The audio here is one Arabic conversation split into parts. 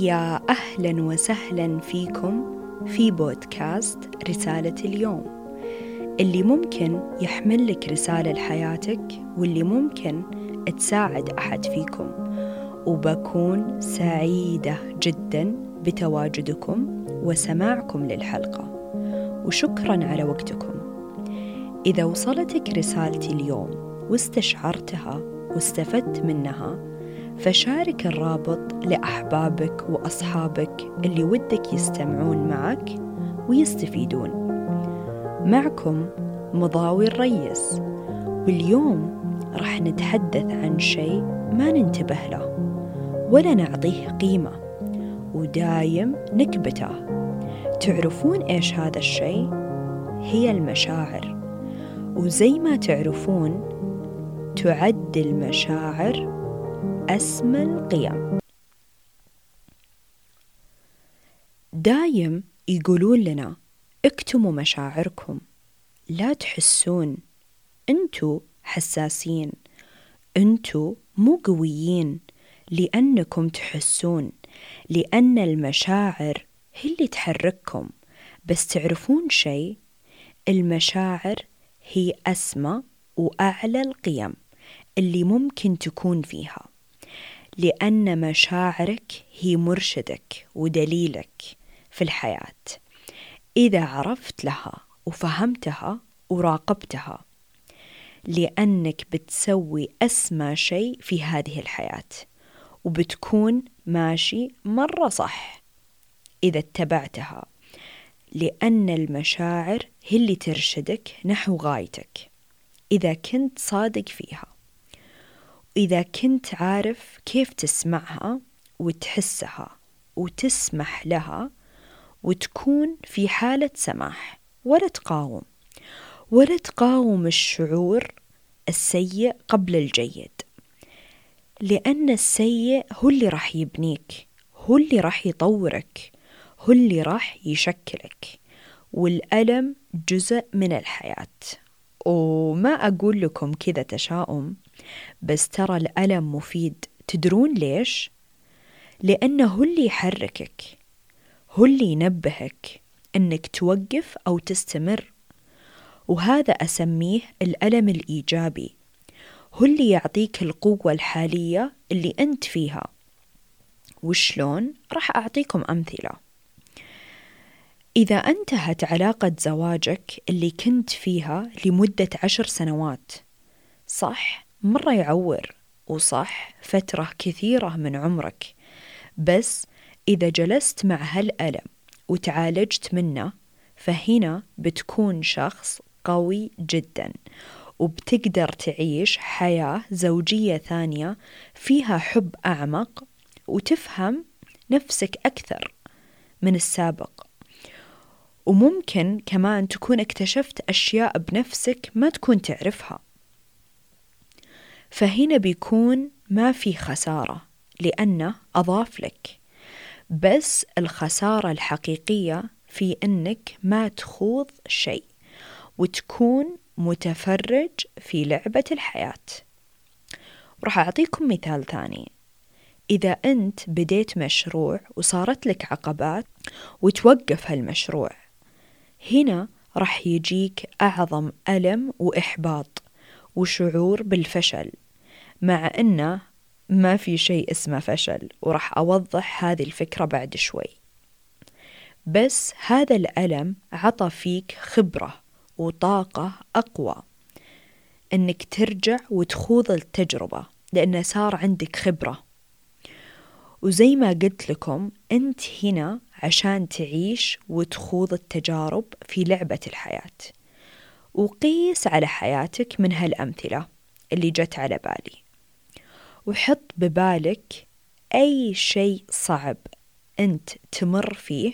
يا أهلا وسهلا فيكم في بودكاست رسالة اليوم. اللي ممكن يحمل لك رسالة لحياتك واللي ممكن تساعد أحد فيكم. وبكون سعيدة جدا بتواجدكم وسماعكم للحلقة. وشكرا على وقتكم. إذا وصلتك رسالتي اليوم واستشعرتها واستفدت منها فشارك الرابط لأحبابك وأصحابك اللي ودك يستمعون معك ويستفيدون. معكم مضاوي الريس. واليوم راح نتحدث عن شيء ما ننتبه له ولا نعطيه قيمة ودايم نكبته. تعرفون إيش هذا الشيء؟ هي المشاعر. وزي ما تعرفون تعد المشاعر أسمى القيم. دايم يقولون لنا اكتموا مشاعركم لا تحسون انتو حساسين انتو مو قويين لأنكم تحسون لأن المشاعر هي اللي تحرككم. بس تعرفون شيء المشاعر هي أسمى وأعلى القيم اللي ممكن تكون فيها. لأن مشاعرك هي مرشدك ودليلك في الحياة. إذا عرفت لها وفهمتها وراقبتها لأنك بتسوي أسمى شيء في هذه الحياة وبتكون ماشي مرة صح إذا اتبعتها لأن المشاعر هي اللي ترشدك نحو غايتك إذا كنت صادق فيها. إذا كنت عارف كيف تسمعها وتحسها وتسمح لها وتكون في حالة سماح ولا تقاوم. ولا تقاوم الشعور السيء قبل الجيد. لأن السيء هو اللي راح يبنيك هو اللي راح يطورك هو اللي راح يشكلك. والألم جزء من الحياة. وما أقول لكم كذا تشاؤم بس ترى الألم مفيد. تدرون ليش؟ لأنه هو اللي يحركك هو اللي ينبهك أنك توقف أو تستمر. وهذا أسميه الألم الإيجابي هو اللي يعطيك القوة الحالية اللي أنت فيها. وشلون؟ راح أعطيكم أمثلة. إذا انتهت علاقة زواجك اللي كنت فيها لمدة عشر سنوات صح؟ مرة يعور وصح فترة كثيرة من عمرك. بس إذا جلست مع هالألم وتعالجت منه فهنا بتكون شخص قوي جدا وبتقدر تعيش حياة زوجية ثانية فيها حب أعمق وتفهم نفسك أكثر من السابق. وممكن كمان تكون اكتشفت أشياء بنفسك ما تكون تعرفها. فهنا بيكون ما في خسارة لأنه أضاف لك. بس الخسارة الحقيقية في أنك ما تخوض شيء وتكون متفرج في لعبة الحياة. راح أعطيكم مثال ثاني. إذا أنت بديت مشروع وصارت لك عقبات وتوقف هالمشروع هنا راح يجيك أعظم ألم وإحباط. وشعور بالفشل مع أنه ما في شيء اسمه فشل وراح أوضح هذه الفكرة بعد شوي. بس هذا الألم عطى فيك خبرة وطاقة أقوى أنك ترجع وتخوض التجربة لأنه صار عندك خبرة. وزي ما قلت لكم أنت هنا عشان تعيش وتخوض التجارب في لعبة الحياة. وقيس على حياتك من هالأمثلة اللي جت على بالي. وحط ببالك أي شيء صعب أنت تمر فيه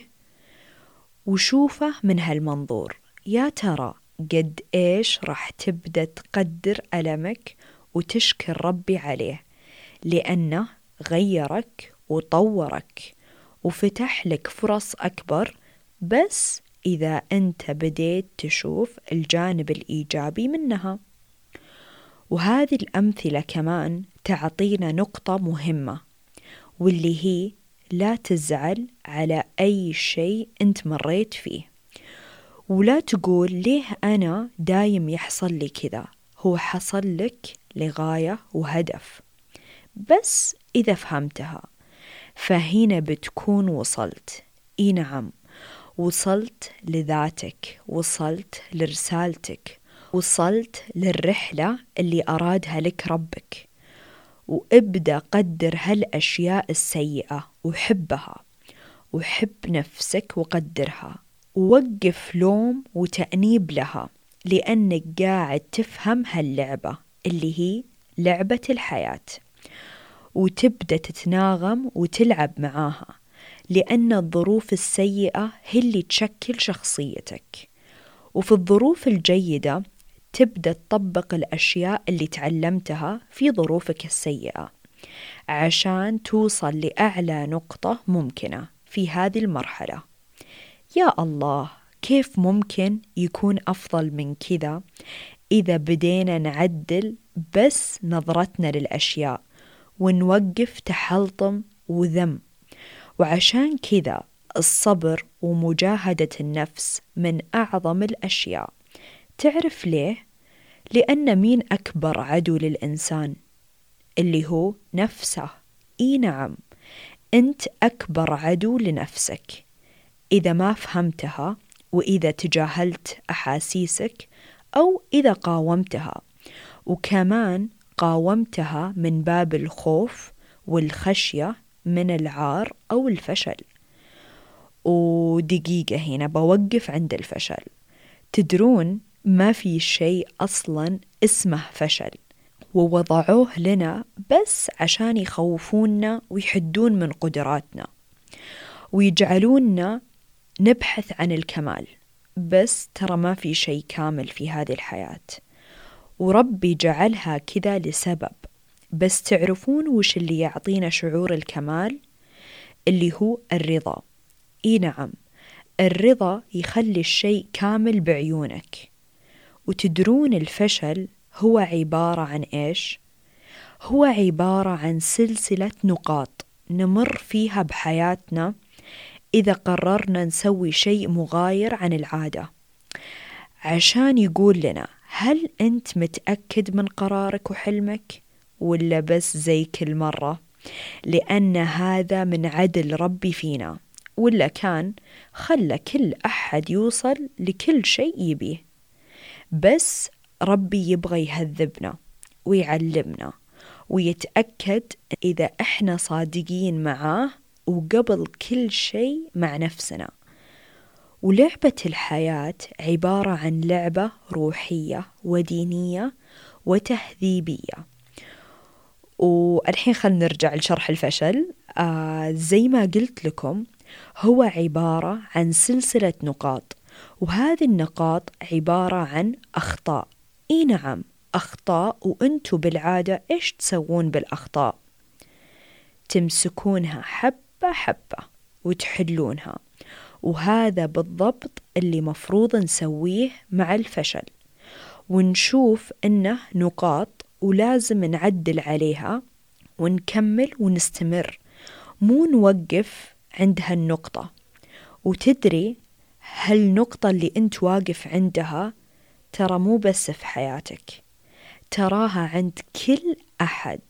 وشوفه من هالمنظور. يا ترى قد إيش راح تبدأ تقدر ألمك وتشكر ربي عليه لأنه غيرك وطورك وفتح لك فرص أكبر بس إذا أنت بديت تشوف الجانب الإيجابي منها. وهذه الأمثلة كمان تعطينا نقطة مهمة واللي هي لا تزعل على أي شيء أنت مريت فيه. ولا تقول ليه أنا دايم يحصل لي كذا؟ هو حصل لك لغاية وهدف. بس إذا فهمتها فهنا بتكون وصلت. إي نعم. وصلت لذاتك وصلت لرسالتك وصلت للرحلة اللي أرادها لك ربك. وابدأ قدر هالأشياء السيئة وحبها وحب نفسك وقدرها. ووقف لوم وتأنيب لها لأنك قاعد تفهم هاللعبة اللي هي لعبة الحياة. وتبدأ تتناغم وتلعب معاها. لأن الظروف السيئة هي اللي تشكل شخصيتك. وفي الظروف الجيدة تبدأ تطبق الأشياء اللي تعلمتها في ظروفك السيئة عشان توصل لأعلى نقطة ممكنة في هذه المرحلة. يا الله كيف ممكن يكون أفضل من كذا إذا بدينا نعدل بس نظرتنا للأشياء ونوقف تحلطم وذم؟ وعشان كذا الصبر ومجاهدة النفس من أعظم الأشياء تعرف ليه؟ لأن مين أكبر عدو للإنسان؟ اللي هو نفسه إي نعم أنت أكبر عدو لنفسك إذا ما فهمتها وإذا تجاهلت أحاسيسك أو إذا قاومتها وكمان قاومتها من باب الخوف والخشية من العار أو الفشل. ودقيقة هنا بوقف عند الفشل. تدرون ما في شيء أصلا اسمه فشل. ووضعوه لنا بس عشان يخوفونا ويحدون من قدراتنا. ويجعلوننا نبحث عن الكمال. بس ترى ما في شيء كامل في هذه الحياة. وربي جعلها كذا لسبب. بس تعرفون وش اللي يعطينا شعور الكمال؟ اللي هو الرضا. إي نعم الرضا يخلي الشيء كامل بعيونك. وتدرون الفشل هو عبارة عن إيش؟ هو عبارة عن سلسلة نقاط نمر فيها بحياتنا إذا قررنا نسوي شيء مغاير عن العادة. عشان يقول لنا هل أنت متأكد من قرارك وحلمك؟ ولا بس زي كل مرة؟ لأن هذا من عدل ربي فينا. ولا كان خلى كل أحد يوصل لكل شيء يبيه. بس ربي يبغى يهذبنا ويعلمنا ويتأكد إذا إحنا صادقين معاه وقبل كل شيء مع نفسنا. ولعبة الحياة عبارة عن لعبة روحية ودينية وتهذيبية. والحين خلينا نرجع لشرح الفشل. آه زي ما قلت لكم هو عبارة عن سلسلة نقاط وهذه النقاط عبارة عن أخطاء. إي نعم أخطاء وأنتوا بالعادة إيش تسوون بالأخطاء؟ تمسكونها حبة حبة وتحلونها. وهذا بالضبط اللي مفروض نسويه مع الفشل. ونشوف إنه نقاط ولازم نعدل عليها ونكمل ونستمر. مو نوقف عند هالنقطة. وتدري هالنقطة اللي أنت واقف عندها ترى مو بس في حياتك. تراها عند كل أحد.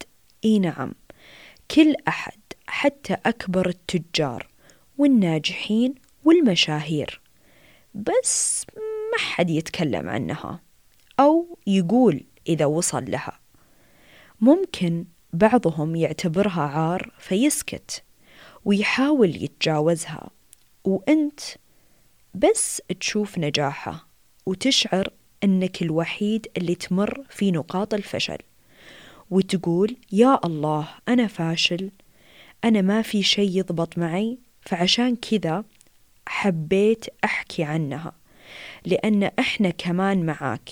إي نعم. كل أحد. حتى أكبر التجار والناجحين والمشاهير. بس ما حد يتكلم عنها. أو يقول إذا وصل لها. ممكن بعضهم يعتبرها عار فيسكت ويحاول يتجاوزها. وأنت بس تشوف نجاحه وتشعر أنك الوحيد اللي تمر في نقاط الفشل وتقول يا الله أنا فاشل أنا ما في شيء يضبط معي فعشان كذا حبيت أحكي عنها لأن إحنا كمان معاك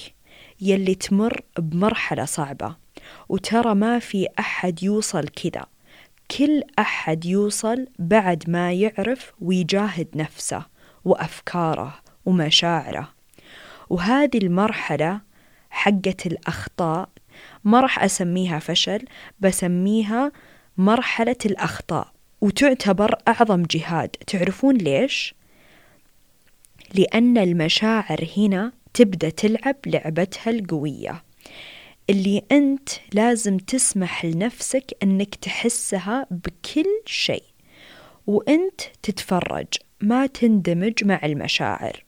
يلي تمر بمرحلة صعبة. وترى ما في أحد يوصل كذا. كل أحد يوصل بعد ما يعرف ويجاهد نفسه وأفكاره ومشاعره. وهذه المرحلة حقة الأخطاء ما راح أسميها فشل بسميها مرحلة الأخطاء. وتعتبر أعظم جهاد. تعرفون ليش؟ لأن المشاعر هنا تبدأ تلعب لعبتها القوية. اللي أنت لازم تسمح لنفسك أنك تحسها بكل شيء. وأنت تتفرج ما تندمج مع المشاعر.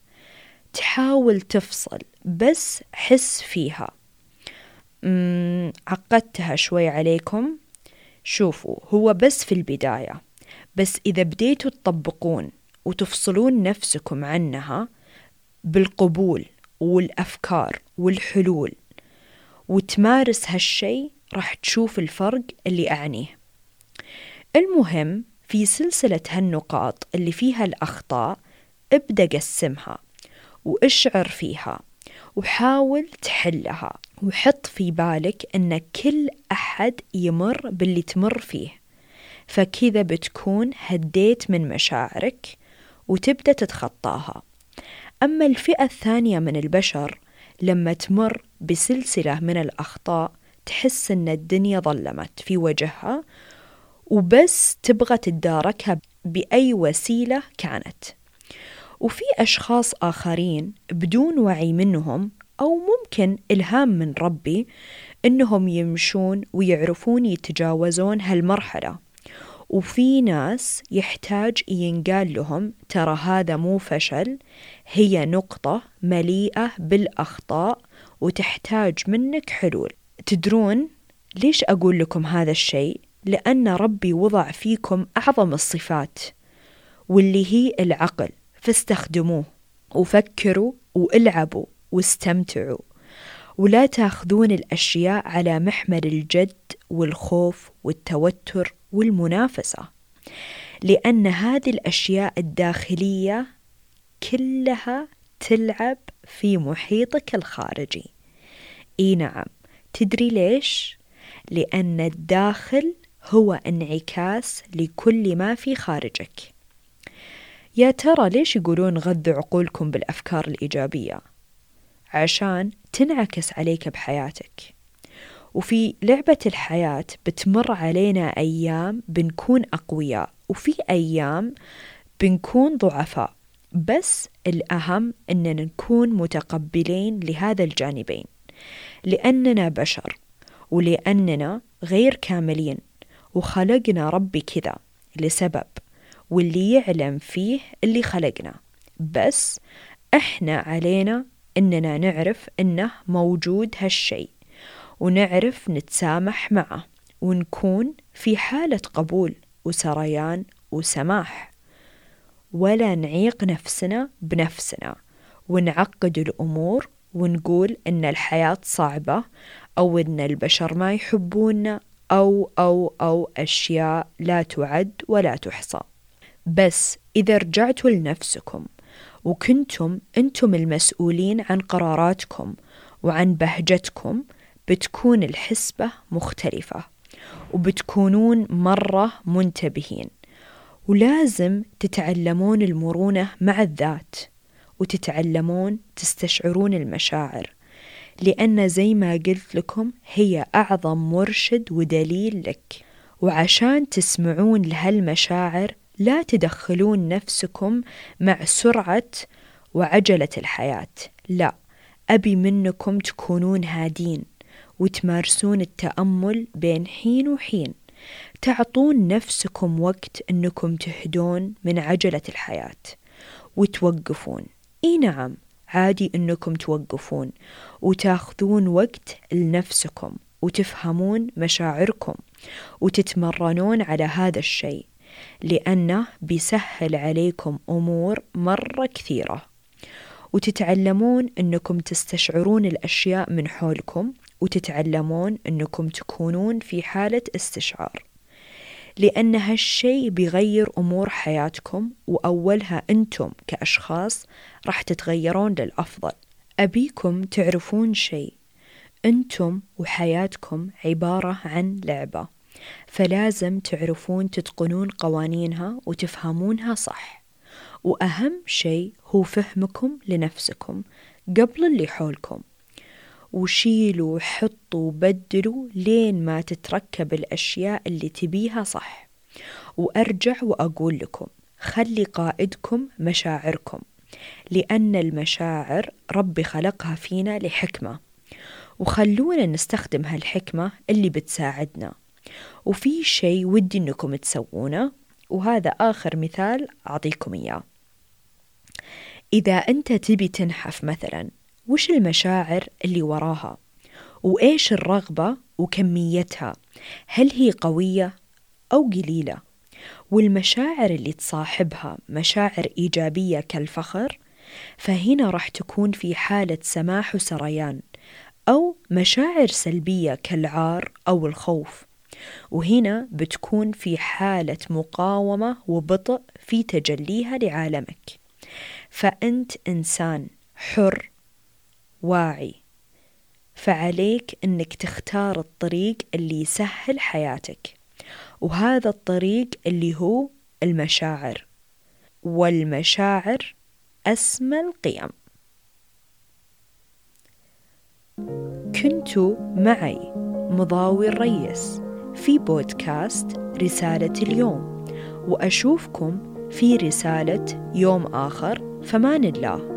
تحاول تفصل بس حس فيها. عقدتها شوي عليكم. شوفوا هو بس في البداية. بس إذا بديتوا تطبقون وتفصلون نفسكم عنها بالقبول والأفكار والحلول وتمارس هالشي راح تشوف الفرق اللي أعنيه. المهم في سلسلة هالنقاط اللي فيها الأخطاء ابدأ قسمها واشعر فيها وحاول تحلها وحط في بالك أن كل أحد يمر باللي تمر فيه. فكذا بتكون هديت من مشاعرك وتبدأ تتخطاها. أما الفئة الثانية من البشر لما تمر بسلسلة من الأخطاء تحس أن الدنيا ظلمت في وجهها وبس تبغى تداركها بأي وسيلة كانت. وفي أشخاص آخرين بدون وعي منهم أو ممكن إلهام من ربي إنهم يمشون ويعرفون يتجاوزون هالمرحلة. وفي ناس يحتاج ينقال لهم ترى هذا مو فشل هي نقطة مليئة بالأخطاء وتحتاج منك حلول. تدرون ليش أقول لكم هذا الشيء؟ لأن ربي وضع فيكم أعظم الصفات واللي هي العقل. فاستخدموه وفكروا وإلعبوا واستمتعوا. ولا تاخذون الأشياء على محمل الجد والخوف والتوتر والمنافسة لأن هذه الأشياء الداخلية كلها تلعب في محيطك الخارجي. إي نعم. تدري ليش؟ لأن الداخل هو انعكاس لكل ما في خارجك. يا ترى ليش يقولون غذوا عقولكم بالأفكار الإيجابية؟ عشان تنعكس عليك بحياتك. وفي لعبة الحياة بتمر علينا أيام بنكون أقوياء وفي أيام بنكون ضعفاء. بس الأهم أننا نكون متقبلين لهذا الجانبين. لأننا بشر ولأننا غير كاملين وخلقنا ربي كذا لسبب واللي يعلم فيه اللي خلقنا. بس إحنا علينا إننا نعرف إنه موجود هالشي ونعرف نتسامح معه ونكون في حالة قبول وسريان وسماح. ولا نعيق نفسنا بنفسنا ونعقد الأمور ونقول إن الحياة صعبة أو إن البشر ما يحبوننا أو أو أو أشياء لا تعد ولا تحصى. بس إذا رجعتوا لنفسكم وكنتم أنتم المسؤولين عن قراراتكم وعن بهجتكم بتكون الحسبة مختلفة وبتكونون مرة منتبهين ولازم تتعلمون المرونة مع الذات وتتعلمون تستشعرون المشاعر لأن زي ما قلت لكم هي أعظم مرشد ودليل لك وعشان تسمعون لهالمشاعر لا تدخلون نفسكم مع سرعة وعجلة الحياة. لا أبي منكم تكونون هادين وتمارسون التأمل بين حين وحين. تعطون نفسكم وقت أنكم تهدون من عجلة الحياة وتوقفون. إي نعم عادي أنكم توقفون وتاخذون وقت لنفسكم وتفهمون مشاعركم وتتمرنون على هذا الشيء. لأنه بيسهل عليكم أمور مرة كثيرة. وتتعلمون أنكم تستشعرون الأشياء من حولكم وتتعلمون أنكم تكونون في حالة استشعار. لأن هالشي بيغير أمور حياتكم وأولها أنتم كأشخاص راح تتغيرون للأفضل. أبيكم تعرفون شيء أنتم وحياتكم عبارة عن لعبة. فلازم تعرفون تتقنون قوانينها وتفهمونها صح. وأهم شيء هو فهمكم لنفسكم قبل اللي حولكم. وشيلوا وحطوا وبدلوا لين ما تتركب الأشياء اللي تبيها صح. وأرجع وأقول لكم خلي قائدكم مشاعركم لأن المشاعر ربي خلقها فينا لحكمة. وخلونا نستخدم هالحكمة اللي بتساعدنا. وفي شيء ودي إنكم تسوونه وهذا آخر مثال أعطيكم إياه. إذا أنت تبي تنحف مثلا وش المشاعر اللي وراها؟ وإيش الرغبة وكميتها؟ هل هي قوية أو قليلة؟ والمشاعر اللي تصاحبها مشاعر إيجابية كالفخر فهنا راح تكون في حالة سماح وسريان أو مشاعر سلبية كالعار أو الخوف. وهنا بتكون في حالة مقاومة وبطء في تجليها لعالمك. فأنت إنسان حر واعي. فعليك أنك تختار الطريق اللي يسهل حياتك وهذا الطريق اللي هو المشاعر. والمشاعر أسمى القيم. كنت معي مضاوي الريس. في بودكاست رسالة اليوم وأشوفكم في رسالة يوم آخر فمان الله.